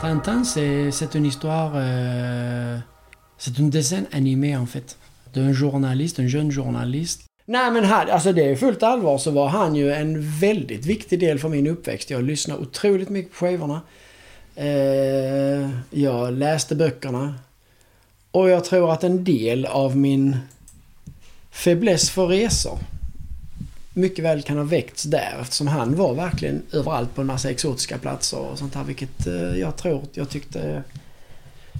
Tintin, c'est une histoire... Euh, c'est une dessin animé en fait. D'un journaliste, en jeune journalist. Nej men han, alltså det är fullt allvar så var han ju en väldigt viktig del för min uppväxt. Jag lyssnade otroligt mycket på skivorna. Eh, jag läste böckerna. Och jag tror att en del av min fäbless för resor mycket väl kan ha väckts där eftersom han var verkligen överallt på en massa exotiska platser och sånt här vilket eh, jag tror, jag tyckte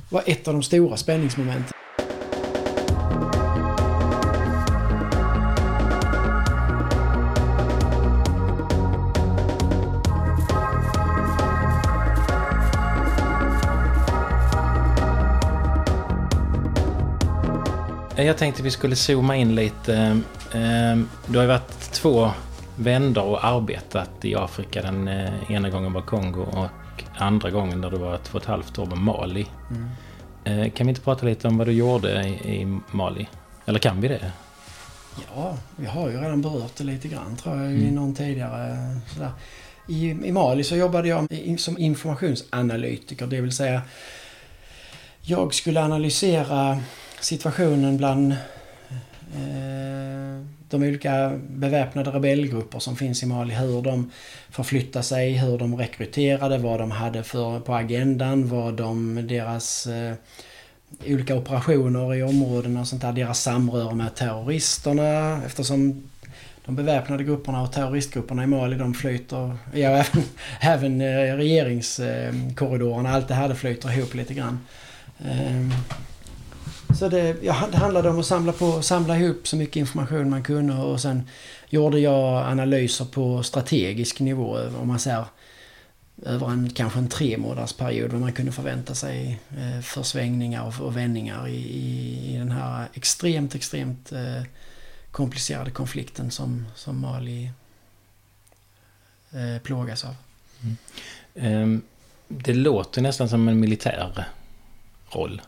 var ett av de stora spänningsmomenten. Jag tänkte vi skulle zooma in lite. Ehm, du har ju varit två vändor och arbetat i Afrika. Den eh, ena gången var Kongo och andra gången där du var två och ett halvt år var Mali. Mm. Eh, kan vi inte prata lite om vad du gjorde i Mali? Eller kan vi det? Ja, vi har ju redan berört det lite grann tror jag mm. i någon tidigare sådär. I, I Mali så jobbade jag som informationsanalytiker, det vill säga jag skulle analysera situationen bland eh, de olika beväpnade rebellgrupper som finns i Mali. Hur de förflyttar sig, hur de rekryterade, vad de hade för, på agendan, vad de, deras eh, olika operationer i områdena och sånt där, deras samröre med terroristerna eftersom de beväpnade grupperna och terroristgrupperna i Mali de flyter, ja även, även eh, regeringskorridorerna, allt det här det flyter ihop lite grann. Eh, så det, ja, det handlade om att samla, på, samla ihop så mycket information man kunde och sen gjorde jag analyser på strategisk nivå om man säger över en kanske en tre månaders period vad man kunde förvänta sig eh, för svängningar och, och vändningar i, i, i, den här extremt, extremt eh, komplicerade konflikten som, som Mali eh, plågas av. Mm. Ehm, det låter nästan som en militär roll.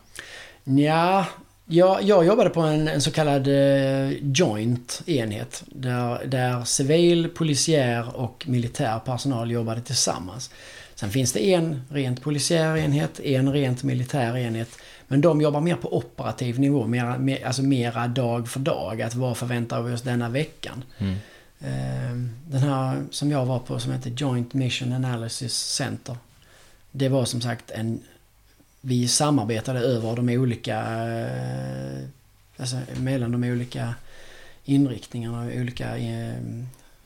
Ja, jag, jag jobbade på en, en så kallad eh, joint enhet. Där, där civil, polisiär och militär personal jobbade tillsammans. Sen finns det en rent polisiär enhet, en rent militär enhet. Men de jobbar mer på operativ nivå, mera, mer, alltså mera dag för dag. Att vad förväntar vi oss denna veckan? Mm. Eh, den här som jag var på som heter Joint Mission Analysis Center. Det var som sagt en vi samarbetade över de olika, eh, alltså mellan de olika inriktningarna och olika, eh,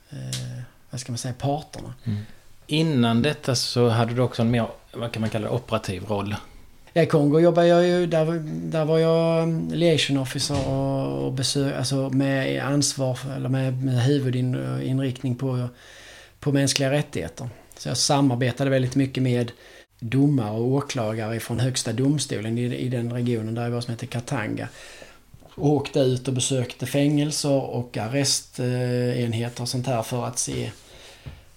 eh, vad ska man säga, parterna. Mm. Innan detta så hade du också en mer, vad kan man kalla det, operativ roll. Ja, I Kongo jobbade jag ju, där, där var jag mm, liaison officer och, och besök, alltså med ansvar, eller med, med huvudinriktning på, på mänskliga rättigheter. Så jag samarbetade väldigt mycket med domare och åklagare från högsta domstolen i, i den regionen där det var som heter Katanga. Och åkte ut och besökte fängelser och arrestenheter och sånt här för att se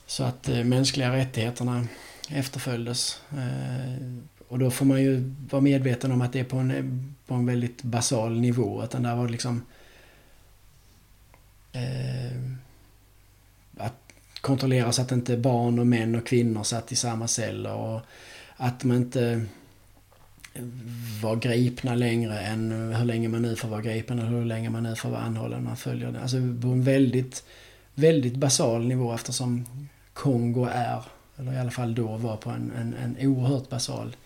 så att eh, mänskliga rättigheterna efterföljdes. Eh, och då får man ju vara medveten om att det är på en, på en väldigt basal nivå. Att den där var liksom... Eh, kontrollera så att inte barn och män och kvinnor satt i samma celler. Och att man inte var gripna längre än hur länge man nu får vara gripen eller hur länge man nu får vara anhållen. Man följer det. Alltså på en väldigt, väldigt basal nivå eftersom Kongo är, eller i alla fall då var på en, en, en oerhört basal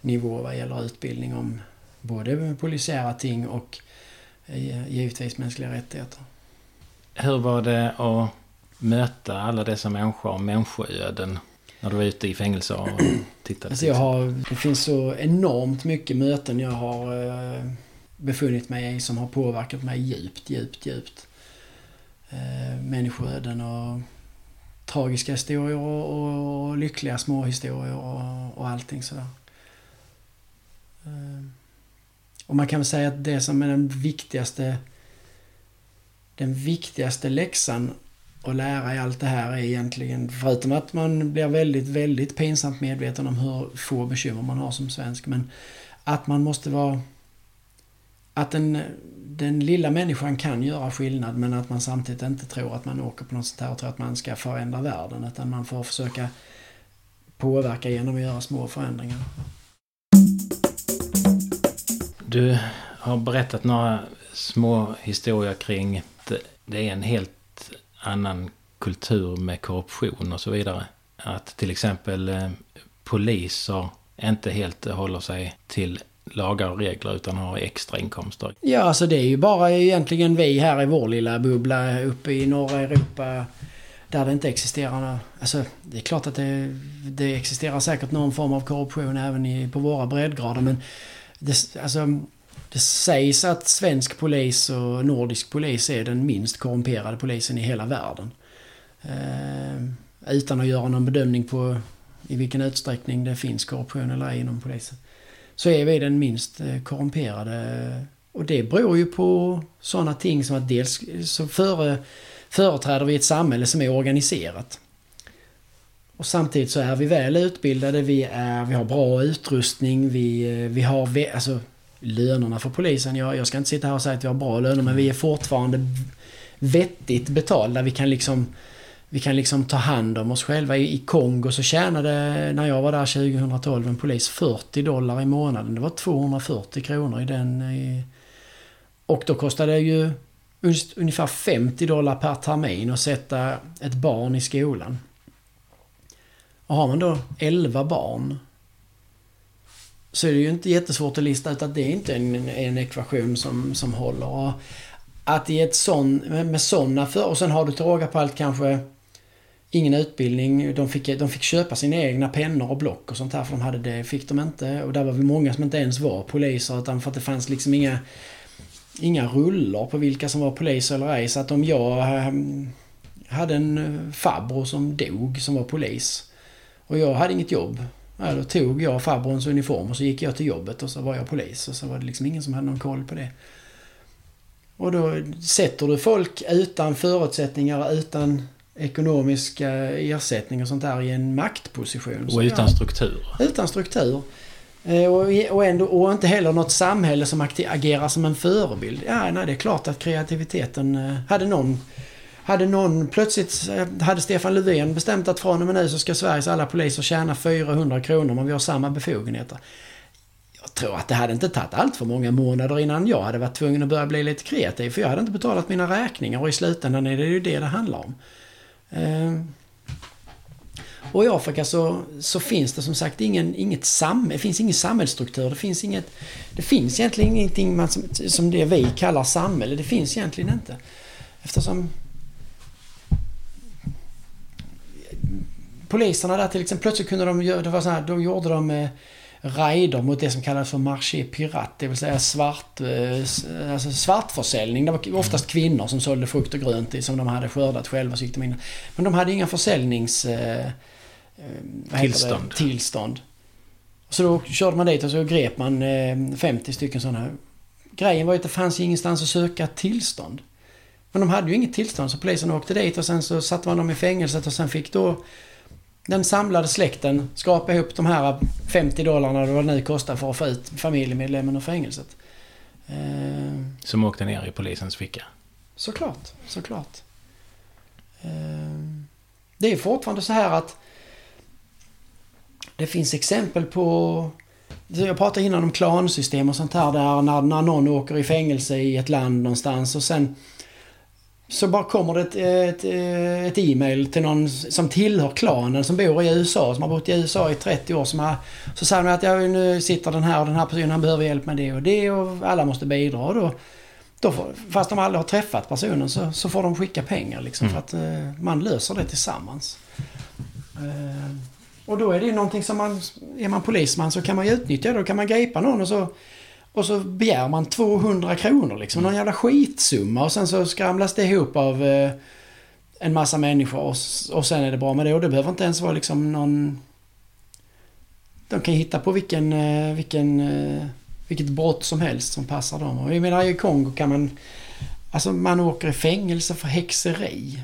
nivå vad gäller utbildning om både polisiära ting och eh, givetvis mänskliga rättigheter. Hur var det att möta alla dessa människor och människoöden när du var ute i fängelse och tittade? Alltså jag har, det finns så enormt mycket möten jag har eh, befunnit mig i som har påverkat mig djupt, djupt, djupt. Eh, människoöden och tragiska historier och, lyckliga små historier och, och allting sådär. Eh, och man kan väl säga att det som är den viktigaste den viktigaste läxan och lära i allt det här är egentligen, förutom att man blir väldigt, väldigt pinsamt medveten om hur få bekymmer man har som svensk, men att man måste vara... Att den, den lilla människan kan göra skillnad men att man samtidigt inte tror att man åker på något sånt här och tror att man ska förändra världen. Utan man får försöka påverka genom att göra små förändringar. Du har berättat några små historier kring att det är en helt annan kultur med korruption och så vidare. Att till exempel eh, poliser inte helt håller sig till lagar och regler utan har extra inkomster. Ja, alltså det är ju bara egentligen vi här i vår lilla bubbla uppe i norra Europa där det inte existerar några... Alltså det är klart att det, det existerar säkert någon form av korruption även i, på våra breddgrader men det, alltså, det sägs att svensk polis och nordisk polis är den minst korrumperade polisen i hela världen. Eh, utan att göra någon bedömning på i vilken utsträckning det finns korruption eller ej inom polisen. Så är vi den minst eh, korrumperade. Och det beror ju på sådana ting som att dels så före, företräder vi ett samhälle som är organiserat. Och samtidigt så är vi väl utbildade, vi, är, vi har bra utrustning, vi, eh, vi har... Alltså, lönerna för polisen, jag, jag ska inte sitta här och säga att vi har bra löner men vi är fortfarande vettigt betalda. Vi kan liksom vi kan liksom ta hand om oss själva. I Kongo så tjänade, när jag var där 2012, en polis 40 dollar i månaden. Det var 240 kronor i den. Och då kostade det ju ungefär 50 dollar per termin att sätta ett barn i skolan. Och har man då 11 barn så är det ju inte jättesvårt att lista ut att det är inte är en, en ekvation som, som håller. Och att i ett sån, med, sådana för och sen har du till råga på allt kanske ingen utbildning. De fick, de fick köpa sina egna pennor och block och sånt här för de hade det, fick de inte. Och där var vi många som inte ens var poliser utan för att det fanns liksom inga inga rullor på vilka som var poliser eller ej. Så att om jag ehm, hade en farbror som dog som var polis och jag hade inget jobb. Ja, då tog jag farbrorns uniform och så gick jag till jobbet och så var jag polis. Och så var det liksom ingen som hade någon koll på det. Och då sätter du folk utan förutsättningar, utan ekonomiska ersättningar och sånt där i en maktposition. Och utan struktur. Utan struktur. Eh, och, och, ändå, och inte heller något samhälle som agerar som en förebild. Ja, nej, det är klart att kreativiteten... Eh, hade någon... Hade någon plötsligt... Eh, hade Stefan Löfven bestämt att från och med nu så ska Sveriges alla poliser tjäna 400 kronor men vi har samma befogenheter. Jag tror att det hade inte tagit allt för många månader innan jag hade varit tvungen att börja bli lite kreativ. För jag hade inte betalat mina räkningar och i slutändan är det ju det det handlar om. Ehm, och i Afrika så, så finns det som sagt ingen, inget sam, det finns ingen samhällsstruktur. Det finns, inget, det finns egentligen ingenting man, som, som det vi kallar samhälle. Det finns egentligen inte. Eftersom poliserna där till exempel, plötsligt kunde de göra, det var så här, då gjorde de eh, raider mot det som kallas för marché pirat, det vill säga svart, eh, alltså svartförsäljning. Det var oftast kvinnor som sålde frukt och grönt som de hade skördat själva. Så. Men de hade inga försäljnings... Eh, eh tillstånd. tillstånd. Så då körde man dit och så grep man 50 stycken sådana. Grejen var ju att det fanns ingenstans att söka tillstånd. Men de hade ju inget tillstånd så polisen åkte dit och sen så satte man dem i fängelset och sen fick då den samlade släkten skrapa ihop de här 50 dollarna eller vad det nu kostar för att få ut familjemedlemmen ur fängelset. Eh, Som åkte ner i polisens ficka? Såklart, såklart. Eh, det är fortfarande så här att det finns exempel på... Jag pratade innan om klansystem och sånt här där när, när någon åker i fängelse i ett land någonstans och sen så bara kommer det ett, ett, ett e-mail till någon som tillhör klanen som bor i USA, som har bott i USA i 30 år. Som har, så säger de att ja, nu sitter den här och den här personen, han behöver hjälp med det och det och alla måste bidra. Och då, då får, fast de aldrig har träffat personen så, så får de skicka pengar liksom mm. för att uh, man löser det tillsammans. Uh, och då är det någonting som man, är man polisman så kan man ju utnyttja det. Då kan man gripa någon och så och så begär man 200 kronor liksom. Någon jävla skitsumma. Och sen så skramlas det ihop av eh, en massa människor. Och, och sen är det bra med det. Och det behöver inte ens vara liksom någon... De kan hitta på vilken, eh, vilken, eh, vilket brott som helst som passar dem. Och jag menar i Kongo kan man... Alltså man åker i fängelse för häxeri.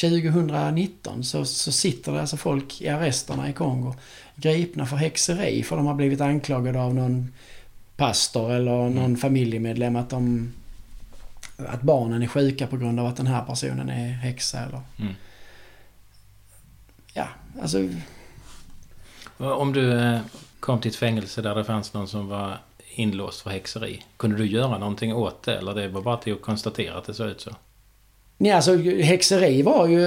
2019 så, så sitter det alltså folk i arresterna i Kongo gripna för häxeri för de har blivit anklagade av någon pastor eller någon mm. familjemedlem att de att barnen är sjuka på grund av att den här personen är häxa eller... Mm. Ja, alltså... Om du eh, kom till ett fängelse där det fanns någon som var inlåst för häxeri. Kunde du göra någonting åt det? Eller det var bara till att konstatera att det såg ut så? Nej, alltså häxeri var ju...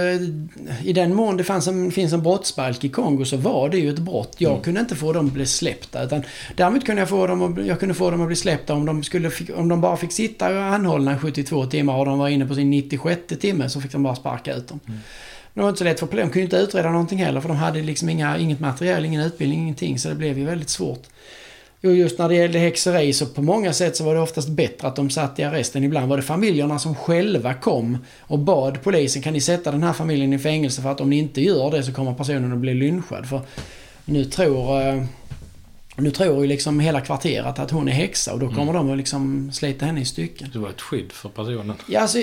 I den mån det fanns en, finns en brottsbalk i Kongo så var det ju ett brott. Jag mm. kunde inte få dem att bli släppta. Utan, däremot kunde jag få dem att, jag kunde få dem att bli släppta om de, skulle, om de bara fick sitta anhållna 72 timmar och de var inne på sin 96 timme så fick de bara sparka ut dem. Mm. Det var inte så lätt för de kunde inte utreda någonting heller för de hade liksom inga, inget material, ingen utbildning, ingenting. Så det blev ju väldigt svårt. Och just när det gällde häxeri så på många sätt så var det oftast bättre att de satt i arresten. Ibland var det familjerna som själva kom och bad polisen kan ni sätta den här familjen i fängelse för att om ni inte gör det så kommer personen att bli lynchad. För nu tror, eh, nu tror ju liksom hela kvarteret att hon är häxa och då kommer mm. de att liksom slita henne i stycken. Det var ett skydd för personen. Ja, alltså,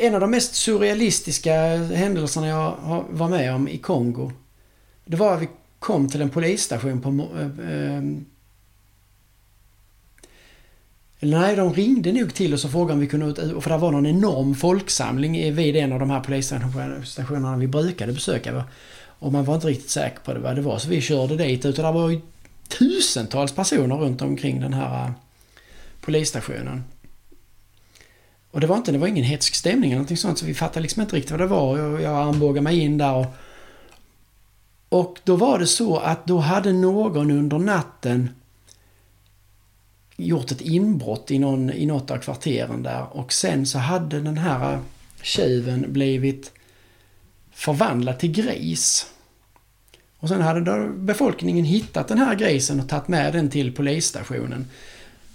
en av de mest surrealistiska händelserna jag var med om i Kongo. Det var att vi kom till en polisstation på eh, eller nej, de ringde nog till oss och frågade om vi kunde... ut, För det var någon enorm folksamling vid en av de här polisstationerna vi brukade besöka. Och man var inte riktigt säker på det, vad det var. Så vi körde dit. Utan det var ju tusentals personer runt omkring den här eh, polisstationen. Och det var inte, det var ingen hetsk stämning eller någonting sånt så vi fattade liksom inte riktigt vad det var. Jag, jag armbågade mig in där och... Och då var det så att då hade någon under natten gjort ett inbrott i, någon, i något av kvarteren där och sen så hade den här tjuven blivit förvandlad till gris. Och sen hade befolkningen hittat den här grisen och tagit med den till polisstationen.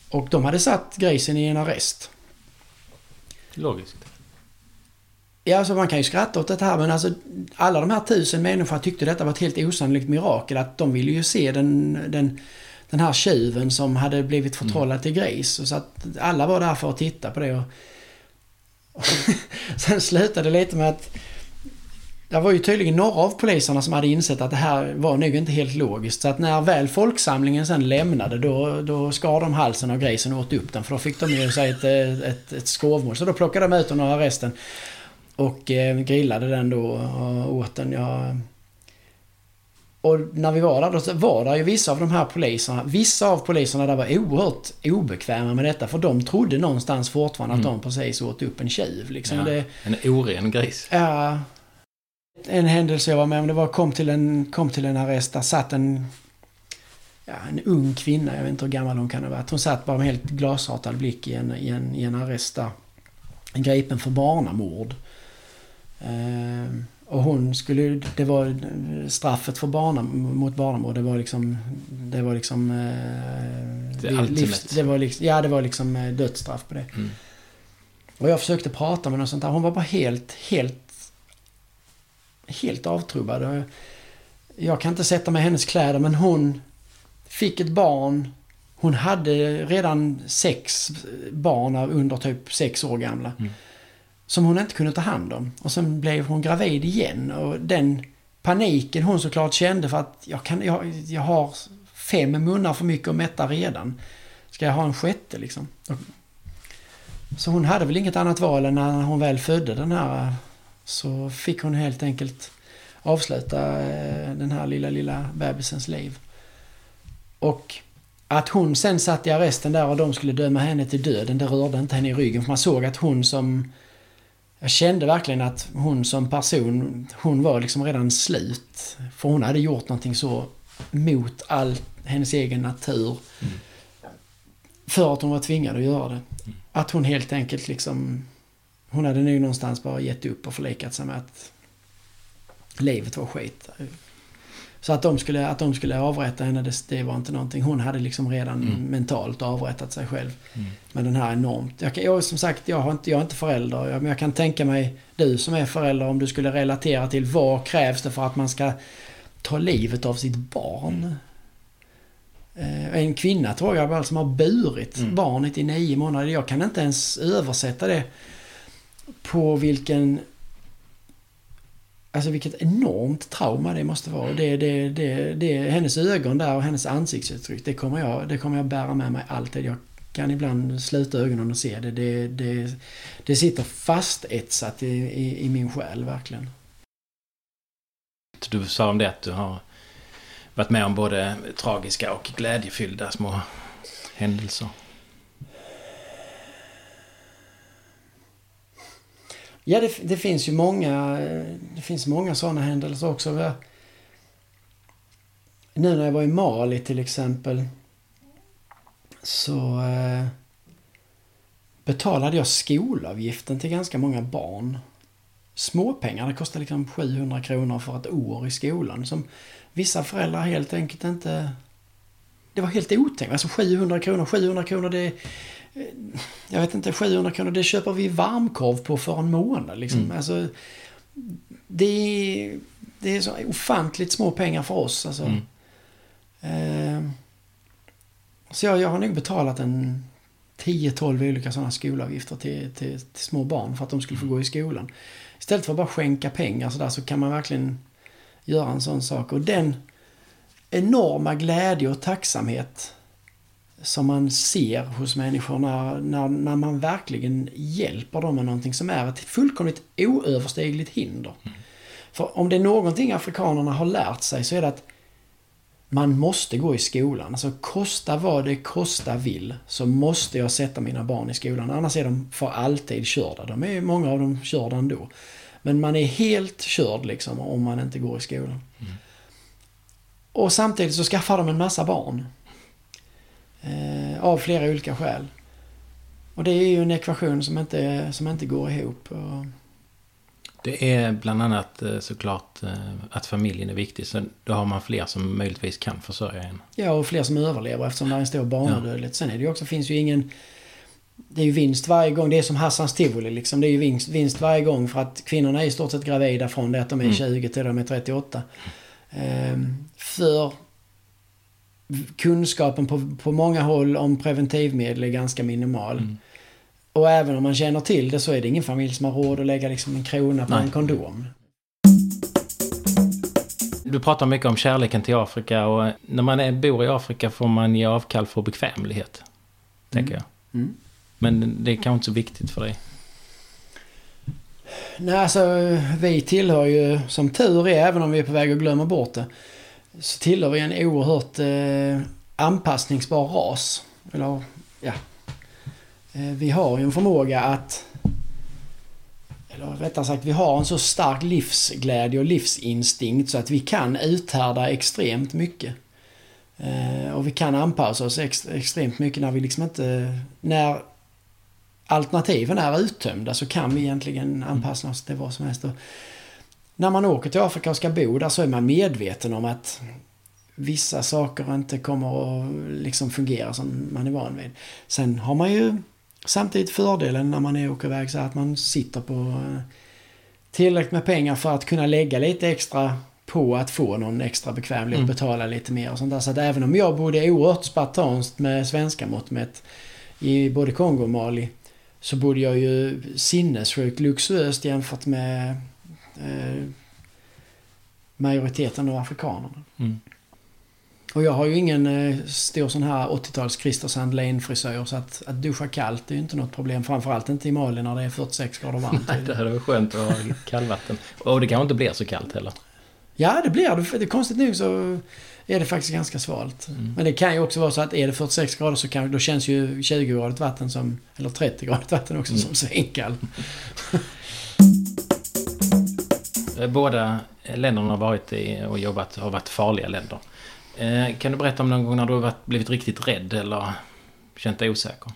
Och de hade satt grisen i en arrest. Logiskt. Ja, alltså man kan ju skratta åt det här men alltså alla de här tusen människorna tyckte detta var ett helt osannolikt mirakel. Att de ville ju se den, den den här tjuven som hade blivit förtrollad till gris. Så att alla var där för att titta på det. Och, och sen slutade det lite med att det var ju tydligen några av poliserna som hade insett att det här var nog inte helt logiskt. Så att när väl folksamlingen sen lämnade då, då skar de halsen av grisen och åt upp den. För då fick de ju sig ett, ett, ett skrovmål. Så då plockade de ut den ur arresten. Och eh, grillade den då och åt den. Jag, och när vi var där då var det ju vissa av de här poliserna, vissa av poliserna där var oerhört obekväma med detta för de trodde någonstans fortfarande mm. att de precis åt upp en tjuv. Liksom. Ja, det, en oren gris. Ja. En händelse jag var med om, det var kom till en, kom till en arrest, där satt en, ja, en ung kvinna, jag vet inte hur gammal hon kan ha varit. Hon satt bara med helt glasartad blick i en, i en, i en arrest där. Gripen för barnamord. Ehm. Och hon skulle det var straffet för barna, mot barnamord, det var liksom... Det var liksom... Eh, det, livs, det var liksom, Ja, det var liksom eh, dödsstraff på det. Mm. Och jag försökte prata med någon sånt där. Hon var bara helt, helt... Helt avtrubbad. Jag kan inte sätta mig i hennes kläder men hon fick ett barn. Hon hade redan sex barn under typ sex år gamla. Mm som hon inte kunde ta hand om. Och sen blev hon gravid igen och den paniken hon såklart kände för att jag, kan, jag, jag har fem munnar för mycket att mätta redan. Ska jag ha en sjätte liksom? Så hon hade väl inget annat val än när hon väl födde den här så fick hon helt enkelt avsluta eh, den här lilla, lilla bebisens liv. Och att hon sen satt i arresten där och de skulle döma henne till döden, det rörde inte henne i ryggen. För man såg att hon som jag kände verkligen att hon som person, hon var liksom redan slut. För hon hade gjort någonting så mot all hennes egen natur. Mm. För att hon var tvingad att göra det. Mm. Att hon helt enkelt liksom... Hon hade nog någonstans bara gett upp och förlikat sig med att livet var skit. Så att de skulle, att de skulle avrätta henne, det, det var inte någonting. Hon hade liksom redan mm. mentalt avrättat sig själv. Mm. Med den här enormt... Jag, jag, som sagt, jag, har inte, jag är inte förälder. Jag, men jag kan tänka mig, du som är förälder, om du skulle relatera till vad krävs det för att man ska ta livet av sitt barn? Mm. En kvinna tror jag som har burit mm. barnet i nio månader. Jag kan inte ens översätta det på vilken Alltså vilket enormt trauma det måste vara. Det, det, det, det, hennes ögon där och hennes ansiktsuttryck, det kommer, jag, det kommer jag bära med mig alltid. Jag kan ibland sluta ögonen och se det. Det, det, det sitter fastetsat i, i, i min själ verkligen. Du sa om det att du har varit med om både tragiska och glädjefyllda små händelser. Ja, det, det, finns ju många, det finns många sådana händelser också. Nu när jag var i Mali till exempel så eh, betalade jag skolavgiften till ganska många barn. Småpengar, det kostade liksom 700 kronor för ett år i skolan som vissa föräldrar helt enkelt inte... Det var helt otänkbart, Alltså 700 kronor, 700 kronor det... Jag vet inte, 700 kronor det köper vi varmkorv på för en månad liksom. Mm. Alltså, det är, det är så ofantligt små pengar för oss alltså. Mm. Eh, så jag, jag har nog betalat en 10-12 olika sådana skolavgifter till, till, till, små barn för att de skulle få gå i skolan. Istället för att bara skänka pengar sådär så kan man verkligen göra en sån sak. Och den enorma glädje och tacksamhet som man ser hos människor när, när, när man verkligen hjälper dem med någonting som är ett fullkomligt oöverstigligt hinder. Mm. För om det är någonting afrikanerna har lärt sig så är det att man måste gå i skolan. Alltså kosta vad det kosta vill så måste jag sätta mina barn i skolan. Annars är de för alltid körda. De är många av dem körda ändå. Men man är helt körd liksom om man inte går i skolan. Mm. Och samtidigt så skaffar de en massa barn. Eh, av flera olika skäl. Och det är ju en ekvation som inte, som inte går ihop. Och, det är bland annat eh, såklart eh, att familjen är viktig. Så då har man fler som möjligtvis kan försörja en. Ja, och fler som överlever eftersom det är en stor barnadödlighet. Ja. Sen är det ju också, finns ju ingen... Det är ju vinst varje gång. Det är som Hassans tivoli liksom. Det är ju vinst, vinst varje gång för att kvinnorna är i stort sett gravida från det att de är mm. 20 till de är 38. Ehm, för kunskapen på, på många håll om preventivmedel är ganska minimal. Mm. Och även om man känner till det så är det ingen familj som har råd att lägga liksom en krona på Nej. en kondom. Du pratar mycket om kärleken till Afrika och när man är, bor i Afrika får man ge avkall för bekvämlighet. Tänker mm. jag. Mm. Men det är kanske inte så viktigt för dig? Nej, alltså vi tillhör ju som tur är, även om vi är på väg att glömma bort det, så tillhör vi en oerhört eh, anpassningsbar ras. Eller ja, Eh, vi har ju en förmåga att... Eller rättare sagt, vi har en så stark livsglädje och livsinstinkt så att vi kan uthärda extremt mycket. Eh, och vi kan anpassa oss extremt mycket när vi liksom inte... När alternativen är uttömda så kan vi egentligen anpassa oss till vad som helst. Och när man åker till Afrika och ska bo där så är man medveten om att vissa saker inte kommer att liksom fungera som man är van vid. Sen har man ju Samtidigt fördelen när man är åker iväg så att man sitter på eh, tillräckligt med pengar för att kunna lägga lite extra på att få någon extra bekvämlighet, mm. betala lite mer och sånt där. Så att även om jag bodde oerhört spartanskt med svenska mått mätt i både Kongo och Mali så bodde jag ju sinnessjukt luxuöst jämfört med eh, majoriteten av afrikanerna. Mm. Och jag har ju ingen eh, stor sån här 80-tals Christer Sandlin-frisyr så att, att duscha kallt är ju inte något problem. Framförallt inte i Mali när det är 46 grader varmt. Nej, det hade varit skönt att ha kallvatten. Och det kanske inte blir så kallt heller. Ja, det blir det. det konstigt nog så är det faktiskt ganska svalt. Mm. Men det kan ju också vara så att är det 46 grader så kan, då känns ju 20-gradigt vatten som, eller 30-gradigt vatten också mm. som svinkall. Eh, båda länderna har varit i och jobbat har varit farliga länder. Eh, kan du berätta om någon gång när du har blivit riktigt rädd eller känt dig osäker?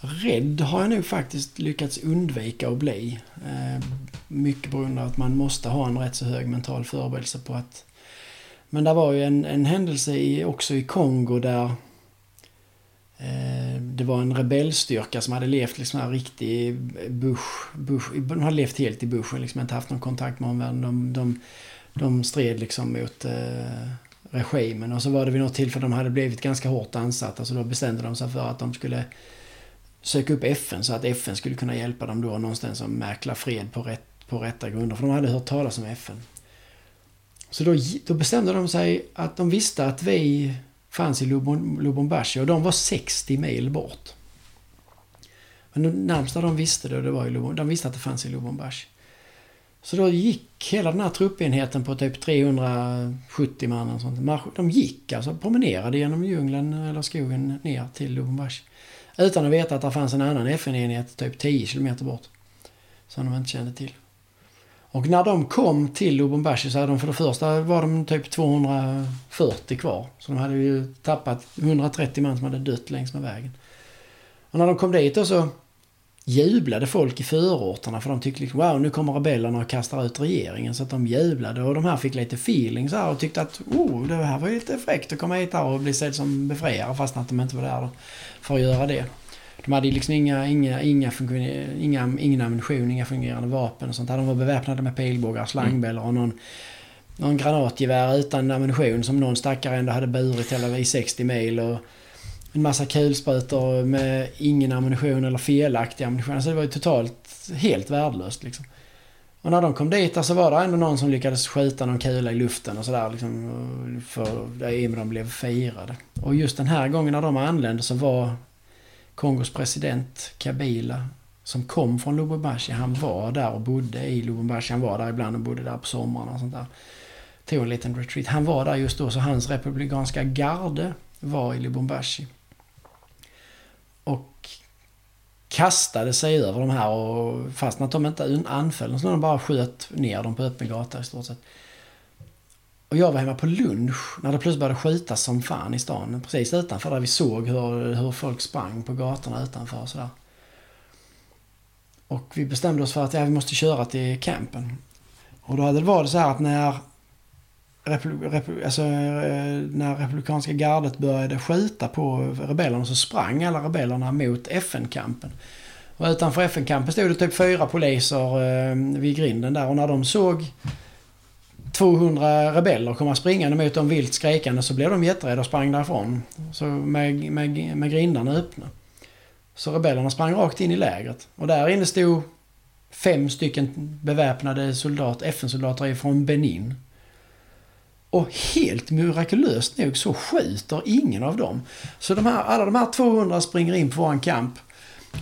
Rädd har jag nog faktiskt lyckats undvika att bli. Mycket mycket på grund av att man måste ha en rätt så hög mental förberedelse på att... Men det var ju en, en händelse i, också i Kongo där Eh, det var en rebellstyrka som hade levt liksom här riktig bush, bush. De hade levt helt i bushen, liksom inte haft någon kontakt med omvärlden. De, de, de stred liksom mot eh, regimen. Och så var det vid något tillfälle de hade blivit ganska hårt ansatta så då bestämde de sig för att de skulle söka upp FN så att FN skulle kunna hjälpa dem då någonstans att mäkla fred på, rätt, på rätta grunder. För de hade hört talas om FN. Så då, då bestämde de sig att de visste att vi fanns i Lubumbashi och de var 60 mil bort. Men det närmsta de visste det, det var i Lubon, De visste att det fanns i Lubumbashi. Så då gick hela den här truppenheten på typ 370 man och sånt. De gick alltså, promenerade genom djungeln eller skogen ner till Lubumbashi. Utan att veta att det fanns en annan FN-enhet typ 10 kilometer bort. Som de inte kände till. Och när de kom till Lubumbashi så hade de för det första var de typ 240 kvar. Så de hade ju tappat 130 man som hade dött längs med vägen. Och när de kom dit då så jublade folk i förorterna för de tyckte liksom wow nu kommer rebellerna och kastar ut regeringen. Så att de jublade och de här fick lite feeling så här och tyckte att oh det här var ju lite fräckt att komma hit här och bli sedd som befriare fast att de inte var där för att göra det. De hade liksom inga, inga, inga, inga, ingen ammunition, inga fungerande vapen och sånt. De var beväpnade med pilbågar, slangbällor och någon, någon granatgevär utan ammunition som någon stackare ändå hade burit hela i 60 mil. Och, en massa kulsprutor med ingen ammunition eller felaktig ammunition. Alltså det var ju totalt helt värdelöst liksom. Och när de kom dit så var det ändå någon som lyckades skjuta någon kula i luften och sådär liksom. För det de blev firade. Och just den här gången när de anlände så var Kongos president Kabila som kom från Lubumbashi. Han var där och bodde i Lubumbashi. Han var där ibland och bodde där på somrarna och sånt där. Tog en liten retreat. Han var där just då så hans republikanska garde var i Lubumbashi och kastade sig över de här och fastän att de inte anföll så de bara sköt ner dem på öppen gata i stort sett. Och jag var hemma på lunch när det plötsligt började skjutas som fan i stan. Precis utanför där vi såg hur, hur folk sprang på gatorna utanför och sådär. Och vi bestämde oss för att ja, vi måste köra till campen. Och då hade det varit så här att när alltså, eh, när republikanska gardet började skjuta på rebellerna så sprang alla rebellerna mot FN-kampen. Och utanför FN-kampen stod det typ fyra poliser eh, vid grinden där och när de såg 200 rebeller komma springande mot dem vilt skrikande så blev de jätterädda och sprang därifrån. Så med, med, med grindarna öppna. Så rebellerna sprang rakt in i lägret. Och där inne stod fem stycken beväpnade soldater, FN-soldater från Benin. Och helt mirakulöst nog så skjuter ingen av dem. Så de här, alla de här 200 springer in på våran kamp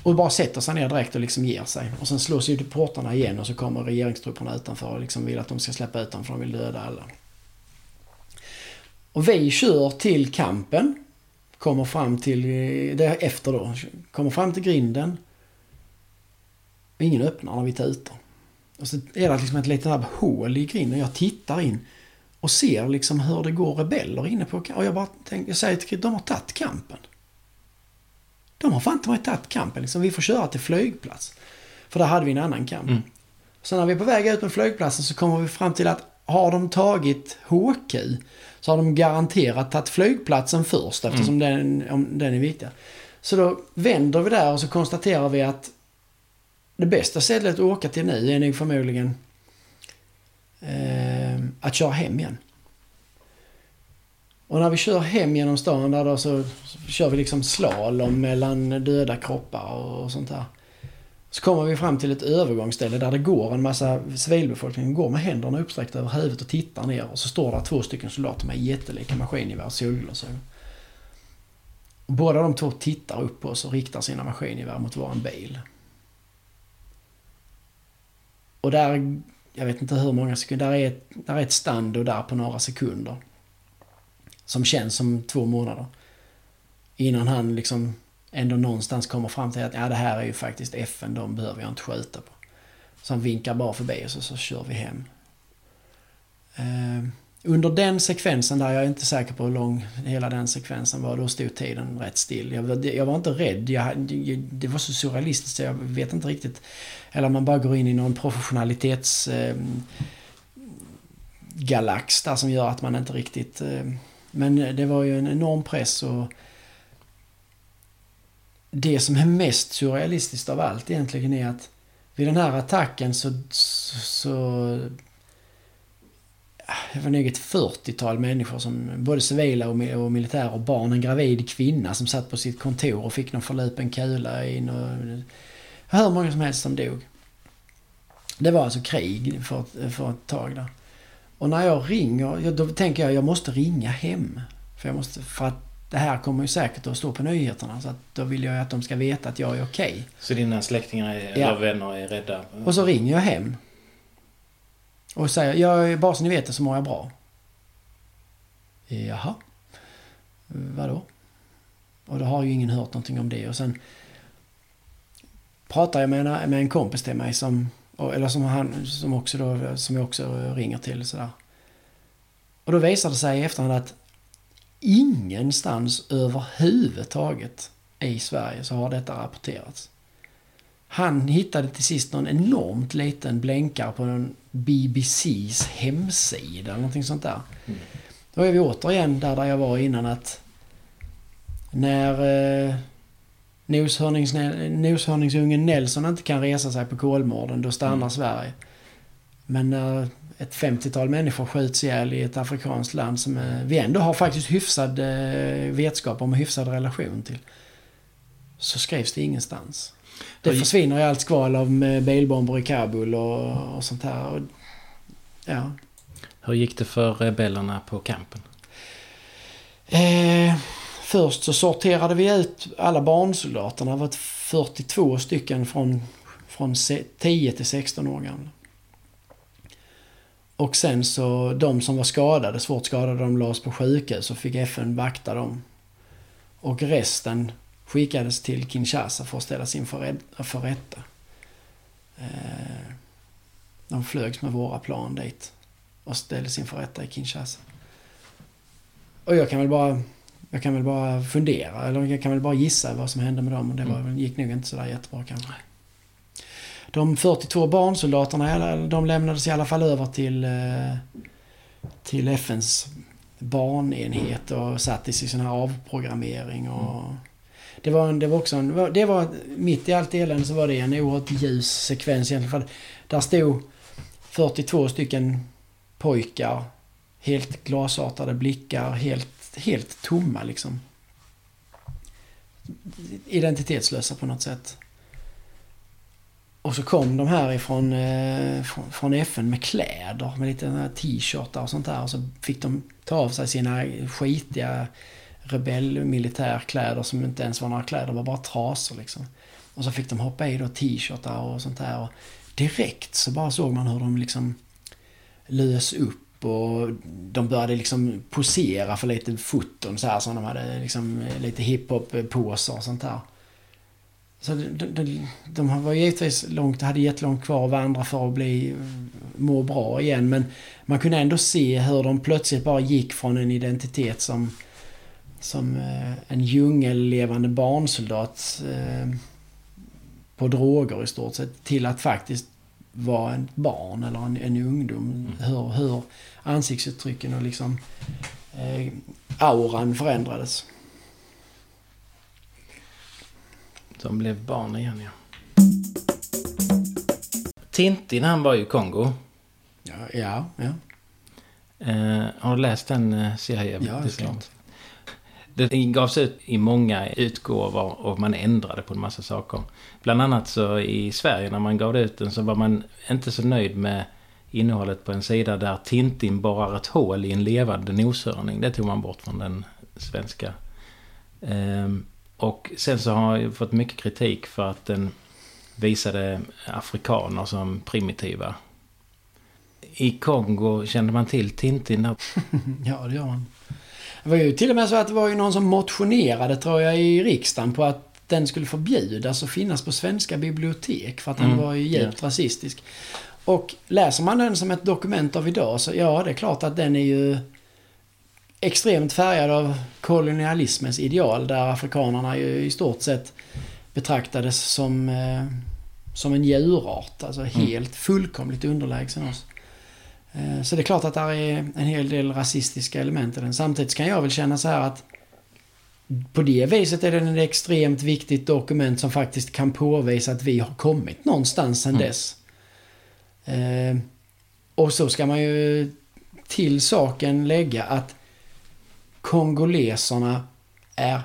och bara sätter sig ner direkt och liksom ger sig. Och sen slås ju portarna igen och så kommer regeringstrupperna utanför och liksom vill att de ska släppa ut dem för de vill döda alla. Och vi kör till kampen. Kommer fram till, eh, det är efter då, kommer fram till grinden. Ingen öppnar när vi tutar. Och så är det liksom ett litet hål i grinden. Jag tittar in och ser liksom hur det går rebeller inne på Och jag bara tänker, jag säger till de har tagit kampen. De har fan inte tagit kampen liksom. Vi får köra till flygplats. För där hade vi en annan kamp. Mm. Så när vi är på väg ut med flygplatsen så kommer vi fram till att har de tagit HQ så har de garanterat tagit flygplatsen först eftersom mm. den, om, den är viktig. Så då vänder vi där och så konstaterar vi att det bästa sättet att åka till nu är nog förmodligen eh, att köra hem igen. Och när vi kör hem genom stan där då så, så kör vi liksom slalom mellan döda kroppar och, och sånt där. Så kommer vi fram till ett övergångsställe där det går en massa civilbefolkning går med händerna uppsträckta över huvudet och tittar ner. Och så står där två stycken soldater med jättelika maskingevär och solglasögon. Båda de två tittar upp på oss och riktar sina maskingevär mot våran bil. Och där jag vet inte hur många sekunder, där är ett, där är ett stando där på några sekunder. Som känns som två månader. Innan han liksom ändå någonstans kommer fram till att ja, det här är ju faktiskt FN, de behöver jag inte skjuta på. Så han vinkar bara förbi och så, så kör vi hem. Eh, under den sekvensen där, jag är inte säker på hur lång hela den sekvensen var, då stod tiden rätt still. Jag, jag var inte rädd, jag, det var så surrealistiskt så jag vet inte riktigt. Eller man bara går in i någon professionalitets... Eh, galax där som gör att man inte riktigt... Eh, men eh, det var ju en enorm press och... Det som är mest surrealistiskt av allt egentligen är att vid den här attacken så, så det var nog ett 40-tal människor som både civila och, och militärer och barn. En gravid kvinna som satt på sitt kontor och fick någon förlupen kula in och... Hur många som helst som dog. Det var alltså krig för, för ett tag där. Och när jag ringer, då tänker jag jag måste ringa hem. För jag måste, för att det här kommer ju säkert att stå på nyheterna. Så att då vill jag att de ska veta att jag är okej. Okay. Så dina släktingar är, ja. eller vänner är rädda? Och så ringer jag hem. Och säger, jag, bara så ni vet det så mår jag bra. Jaha. Vadå? Och då har ju ingen hört någonting om det. Och sen pratar jag med en, med en kompis till mig som, eller som han, som också då, som jag också ringer till sådär. Och då visar det sig i efterhand att ingenstans överhuvudtaget i Sverige så har detta rapporterats. Han hittade till sist någon enormt liten blänkare på någon BBCs hemsida eller någonting sånt där. Mm. Då är vi återigen där, där jag var innan att när eh, noshörningsungen Nelson inte kan resa sig på Kolmården, då stannar mm. Sverige. Men när ett 50-tal människor skjuts ihjäl i ett afrikanskt land som eh, vi ändå har faktiskt hyfsad eh, vetskap om och hyfsad relation till. Så skrivs det ingenstans. Det försvinner i allt skval av bilbomber i Kabul och, och sånt här. Och, ja. Hur gick det för rebellerna på campen? Eh, först så sorterade vi ut alla barnsoldaterna. Det var 42 stycken från, från 10 till 16 år gamla. Och sen så de som var skadade, svårt skadade, de lades på sjukhus och fick FN vakta dem. Och resten skickades till Kinshasa för att ställas inför för rätta. Eh, de flögs med våra plan dit och ställdes inför rätta i Kinshasa. Och jag kan väl bara jag kan väl bara fundera, eller jag kan väl bara gissa vad som hände med dem. Och det var, mm. gick nog inte sådär jättebra kanske. De 42 barnsoldaterna, de lämnades i alla fall över till, eh, till FNs barnenhet och sattes i sån här avprogrammering och... Mm. Det var, det var också en, det var, mitt i allt elände så var det en oerhört ljus sekvens egentligen. För där stod 42 stycken pojkar, helt glasartade blickar, helt helt tomma liksom. Identitetslösa på något sätt. Och så kom de här ifrån eh, från, från FN med kläder, med lite t-shirtar och sånt där. Och så fick de ta av sig sina skitiga rebellmilitärkläder som inte ens var några kläder, det var bara trasor liksom. Och så fick de hoppa i då t-shirtar och sånt där. Och direkt så bara såg man hur de liksom lös upp och de började liksom posera för lite foton så här som de hade liksom lite hiphop-poser och sånt där. Så de, de, de var givetvis långt, hade jättelångt kvar att vandra för att bli, må bra igen men man kunde ändå se hur de plötsligt bara gick från en identitet som som eh, en djungellevande barnsoldat eh, på droger i stort sett till att faktiskt vara ett barn eller en, en ungdom. Mm. Hur, hur ansiktsuttrycken och liksom eh, auran förändrades. De blev barn igen, ja. Tintin, han var ju i Kongo. Ja, ja. ja. Eh, har du läst den eh, serien? Ja, det är klart. Det gavs ut i många utgåvor och man ändrade på en massa saker. Bland annat så i Sverige när man gav ut den så var man inte så nöjd med innehållet på en sida där Tintin borrar ett hål i en levande noshörning. Det tog man bort från den svenska. Ehm, och sen så har jag fått mycket kritik för att den visade afrikaner som primitiva. I Kongo kände man till Tintin. ja, det gör man. Det var ju till och med så att det var ju någon som motionerade, tror jag, i riksdagen på att den skulle förbjudas att finnas på svenska bibliotek för att den mm. var ju djupt yeah. rasistisk. Och läser man den som ett dokument av idag så ja, det är klart att den är ju extremt färgad av kolonialismens ideal där afrikanerna ju i stort sett betraktades som, eh, som en djurart. Alltså mm. helt fullkomligt underlägsen oss. Eh, så det är klart att det är en hel del rasistiska element i den. Samtidigt kan jag väl känna så här att på det viset är den ett extremt viktigt dokument som faktiskt kan påvisa att vi har kommit någonstans sedan mm. dess. Eh, och så ska man ju till saken lägga att kongoleserna är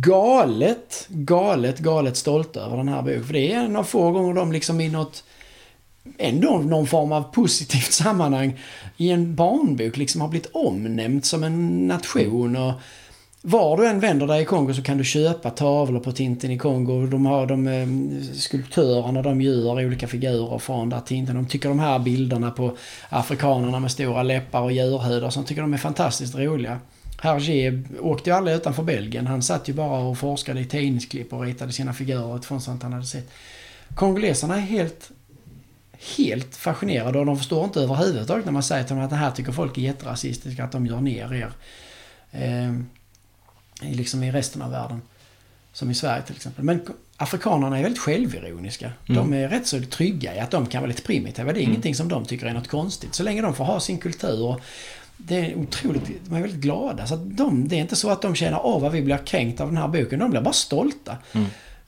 galet, galet, galet stolta över den här boken. För det är en av få gånger de liksom i något ändå någon form av positivt sammanhang i en barnbok liksom har blivit omnämnt som en nation. Och var du än vänder dig i Kongo så kan du köpa tavlor på Tintin i Kongo. De har de eh, skulptörerna, de gör olika figurer från där Tintin. De tycker de här bilderna på afrikanerna med stora läppar och djurhudar som tycker de är fantastiskt roliga. Hergé åkte ju aldrig utanför Belgien. Han satt ju bara och forskade i tidningsklipp och ritade sina figurer utifrån sånt han hade sett. Kongoleserna är helt helt fascinerade och de förstår inte överhuvudtaget när man säger till dem att det här tycker folk är jätterasistiska, att de gör ner er. Eh, liksom i resten av världen. Som i Sverige till exempel. Men afrikanerna är väldigt självironiska. Mm. De är rätt så trygga i att de kan vara lite primitiva. Det är mm. ingenting som de tycker är något konstigt. Så länge de får ha sin kultur. det är otroligt, de är väldigt glada. Så de, det är inte så att de känner av vad vi blir kränkt av den här boken. De blir bara stolta. Mm.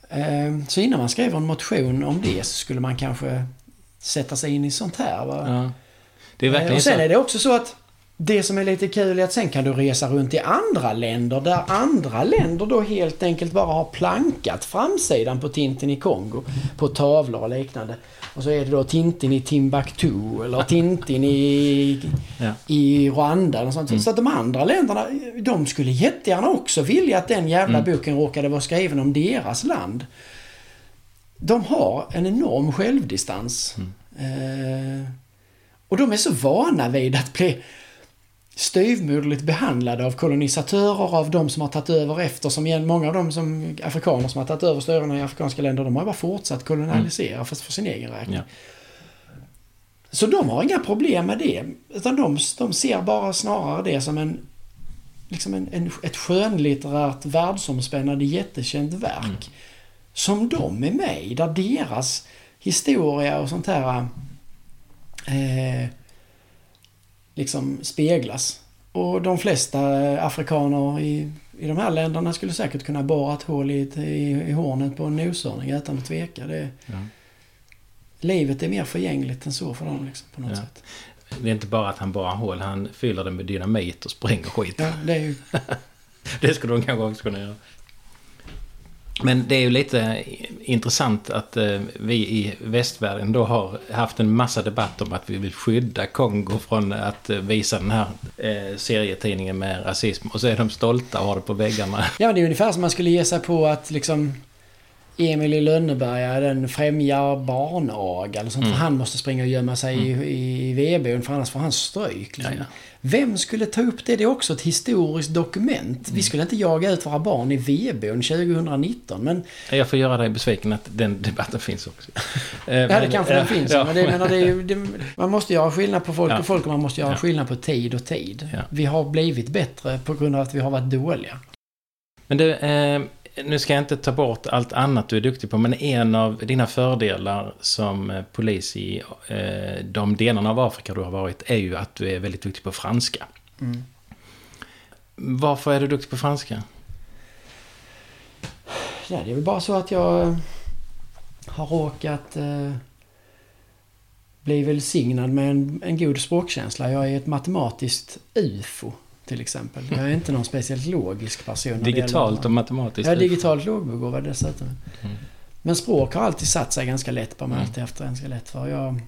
Eh, så innan man skriver en motion om det så skulle man kanske sätta sig in i sånt här. Va? Ja. Det är verkligen och sen så. är det också så att det som är lite kul är att sen kan du resa runt i andra länder där andra länder då helt enkelt bara har plankat framsidan på Tintin i Kongo på tavlor och liknande. Och så är det då Tintin i Timbuktu eller Tintin i, ja. i Rwanda. Och sånt. Mm. Så att de andra länderna, de skulle jättegärna också vilja att den jävla mm. boken råkade vara skriven om deras land de har en enorm självdistans. Mm. Eh, och de är så vana vid att bli styvmoderligt behandlade av kolonisatörer, av de som har tagit över efter. Som många av de som, afrikaner som har tagit över styrena i afrikanska länder, de har bara fortsatt kolonialisera mm. fast för sin egen räkning. Ja. Så de har inga problem med det. Utan de, de ser bara snarare det som en, liksom en, en, ett skönlitterärt världsomspännande jättekänt verk. Mm som de är med i. Där deras historia och sånt här eh, liksom speglas. Och de flesta afrikaner i, i de här länderna skulle säkert kunna borra ett hål i, i, i hornet på en noshörning utan att tveka. Det, ja. Livet är mer förgängligt än så för dem liksom, på något ja. sätt. Det är inte bara att han borrar hål, han fyller den med dynamit och spränger skit. Ja, det är ju... det skulle de kanske också kunna göra. Men det är ju lite intressant att eh, vi i västvärlden då har haft en massa debatt om att vi vill skydda Kongo från att eh, visa den här eh, serietidningen med rasism. Och så är de stolta och har det på väggarna. Ja, det är ungefär som man skulle ge sig på att liksom Emil i Lönneberga, den främjar barnaga eller sånt. Mm. För han måste springa och gömma sig mm. i, i vedboden för annars får han stryk. Liksom. Ja, ja. Vem skulle ta upp det? Det är också ett historiskt dokument. Mm. Vi skulle inte jaga ut våra barn i vedboden 2019 men... Jag får göra dig besviken att den debatten finns också. ja, det kanske den finns. Ja. Men det, menar, det är, det, man måste göra skillnad på folk och folk och man måste göra skillnad på tid och tid. Vi har blivit bättre på grund av att vi har varit dåliga. Men det... Eh nu ska jag inte ta bort allt annat du är duktig på, men en av dina fördelar som eh, polis i eh, de delarna av Afrika du har varit är ju att du är väldigt duktig på franska. Mm. Varför är du duktig på franska? Ja, det är väl bara så att jag har råkat eh, bli välsignad med en, en god språkkänsla. Jag är ett matematiskt UFO till exempel. Jag är inte någon speciellt logisk person. Digitalt och matematiskt? Jag är digitalt lågbegåvad dessutom. Mm. Men språk har alltid satt sig ganska lätt på mig. Mm. Alltid haft ganska lätt för. Jag,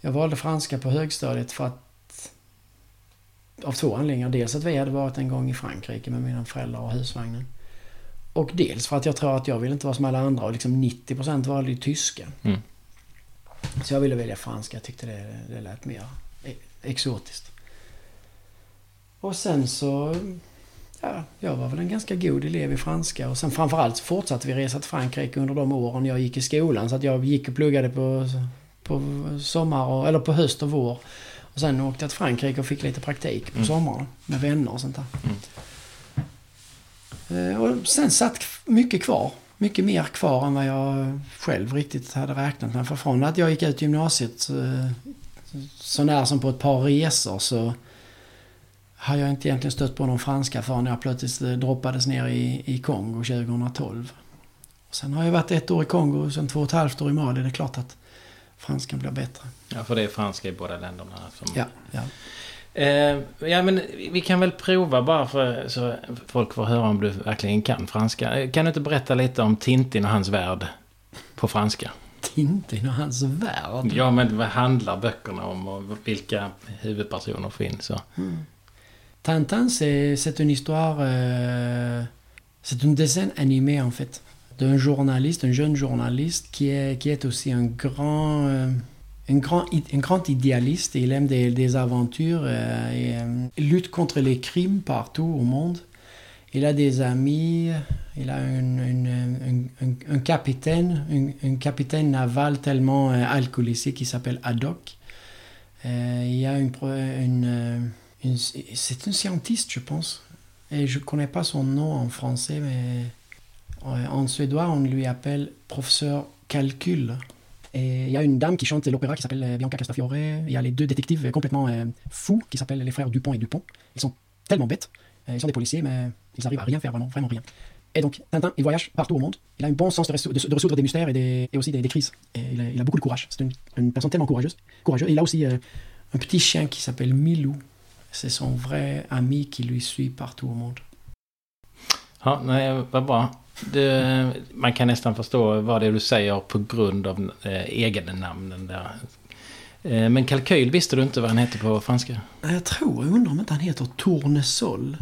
jag valde franska på högstadiet för att... Av två anledningar. Dels att vi hade varit en gång i Frankrike med mina föräldrar och husvagnen. Och dels för att jag tror att jag vill inte vara som alla andra och liksom 90% valde ju tyska. Mm. Så jag ville välja franska. Jag tyckte det, det lät mer exotiskt. Och sen så... Ja, jag var väl en ganska god elev i franska och sen framförallt fortsatte vi resa till Frankrike under de åren jag gick i skolan. Så att jag gick och pluggade på, på sommar och, eller på höst och vår. Och sen åkte jag till Frankrike och fick lite praktik på mm. sommaren med vänner och sånt där. Mm. Eh, och sen satt mycket kvar. Mycket mer kvar än vad jag själv riktigt hade räknat med. För från att jag gick ut gymnasiet eh, så när som på ett par resor så har jag inte egentligen stött på någon franska förrän jag plötsligt eh, droppades ner i, i Kongo 2012. Och sen har jag varit ett år i Kongo och sen två och ett halvt år i Mali. Det är klart att franskan blir bättre. Ja, för det är franska i båda länderna. Som... Ja, ja. Eh, ja, men vi kan väl prova bara för så folk får höra om du verkligen kan franska. Eh, kan du inte berätta lite om Tintin och hans värld på franska? Tintin och hans värld. Ja, men vad handlar böckerna om och vilka huvudpersoner finns? Och... Mm. Tintin, c'est une histoire... Euh, c'est une dessin animé en fait. D'un journaliste, un jeune journaliste qui est, qui est aussi un grand... Euh, grand, un grand idéaliste, il aime des, des aventures euh, euh, il lutte contre les crimes partout au monde. Il a des amis, il a une, une, un, capitaine, un, capitaine naval tellement alcoolisé qui s'appelle Haddock. Il y a une, une, une c'est un scientiste, je pense. Et je ne connais pas son nom en français, mais en suédois, on lui appelle professeur calcul. Et il y a une dame qui chante l'opéra qui s'appelle Bianca Castafiore. Il y a les deux détectives complètement euh, fous qui s'appellent les frères Dupont et Dupont. Ils sont tellement bêtes. Ils sont des policiers, mais ils arrivent à rien faire vraiment, vraiment rien. Et donc, Tintin, il voyage partout au monde. Il a un bon sens de, de, de résoudre des mystères et, aussi des, crises. Et il a, beaucoup de courage. C'est une, une, personne tellement courageuse. Et il a aussi euh, un petit chien qui s'appelle Milou. C'est son vrai ami qui lui suit partout au monde. Ja, nej, vad bra. Det, man kan nästan förstå vad det är du säger på grund av eh, egennamnen där. Eh, men kalkyl visste du inte vad han hette på franska? Jag tror, jag undrar om inte han heter Tournesol.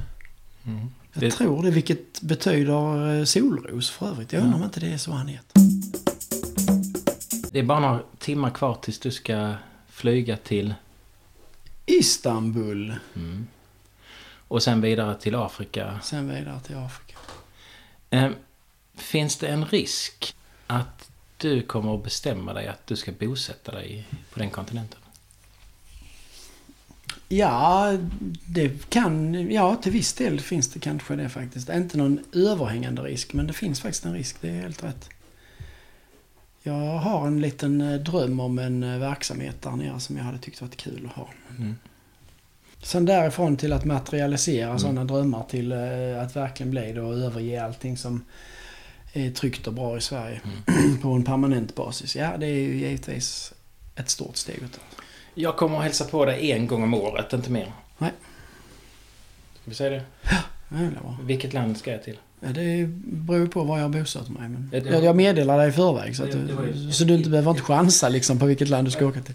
Mm. Jag det... tror det, vilket betyder eh, solros för övrigt. Jag undrar om inte det är så han heter. Det är bara några timmar kvar tills du ska flyga till... Istanbul. Mm. Och sen vidare till Afrika. Sen vidare till Afrika. Eh, finns det en risk att du kommer att bestämma dig att du ska bosätta dig på den kontinenten? Ja, det kan... Ja, till viss del finns det kanske det faktiskt. Inte någon överhängande risk, men det finns faktiskt en risk. Det är helt rätt. Jag har en liten eh, dröm om en eh, verksamhet där nere som jag hade tyckt varit kul att ha. Mm. Sen därifrån till att materialisera mm. sådana drömmar till uh, att verkligen bli det och överge allting som är tryggt och bra i Sverige mm. på en permanent basis. Ja, det är ju givetvis ett stort steg. Jag kommer att hälsa på dig en gång om året, inte mer. Nej. Ska vi säga det? Ja, det bra. Vilket land ska jag till? Det beror på var jag har bosatt mig. Men jag, meddelar dig i förväg så, att du, så du inte behöver inte chansa liksom på vilket land du ska åka till.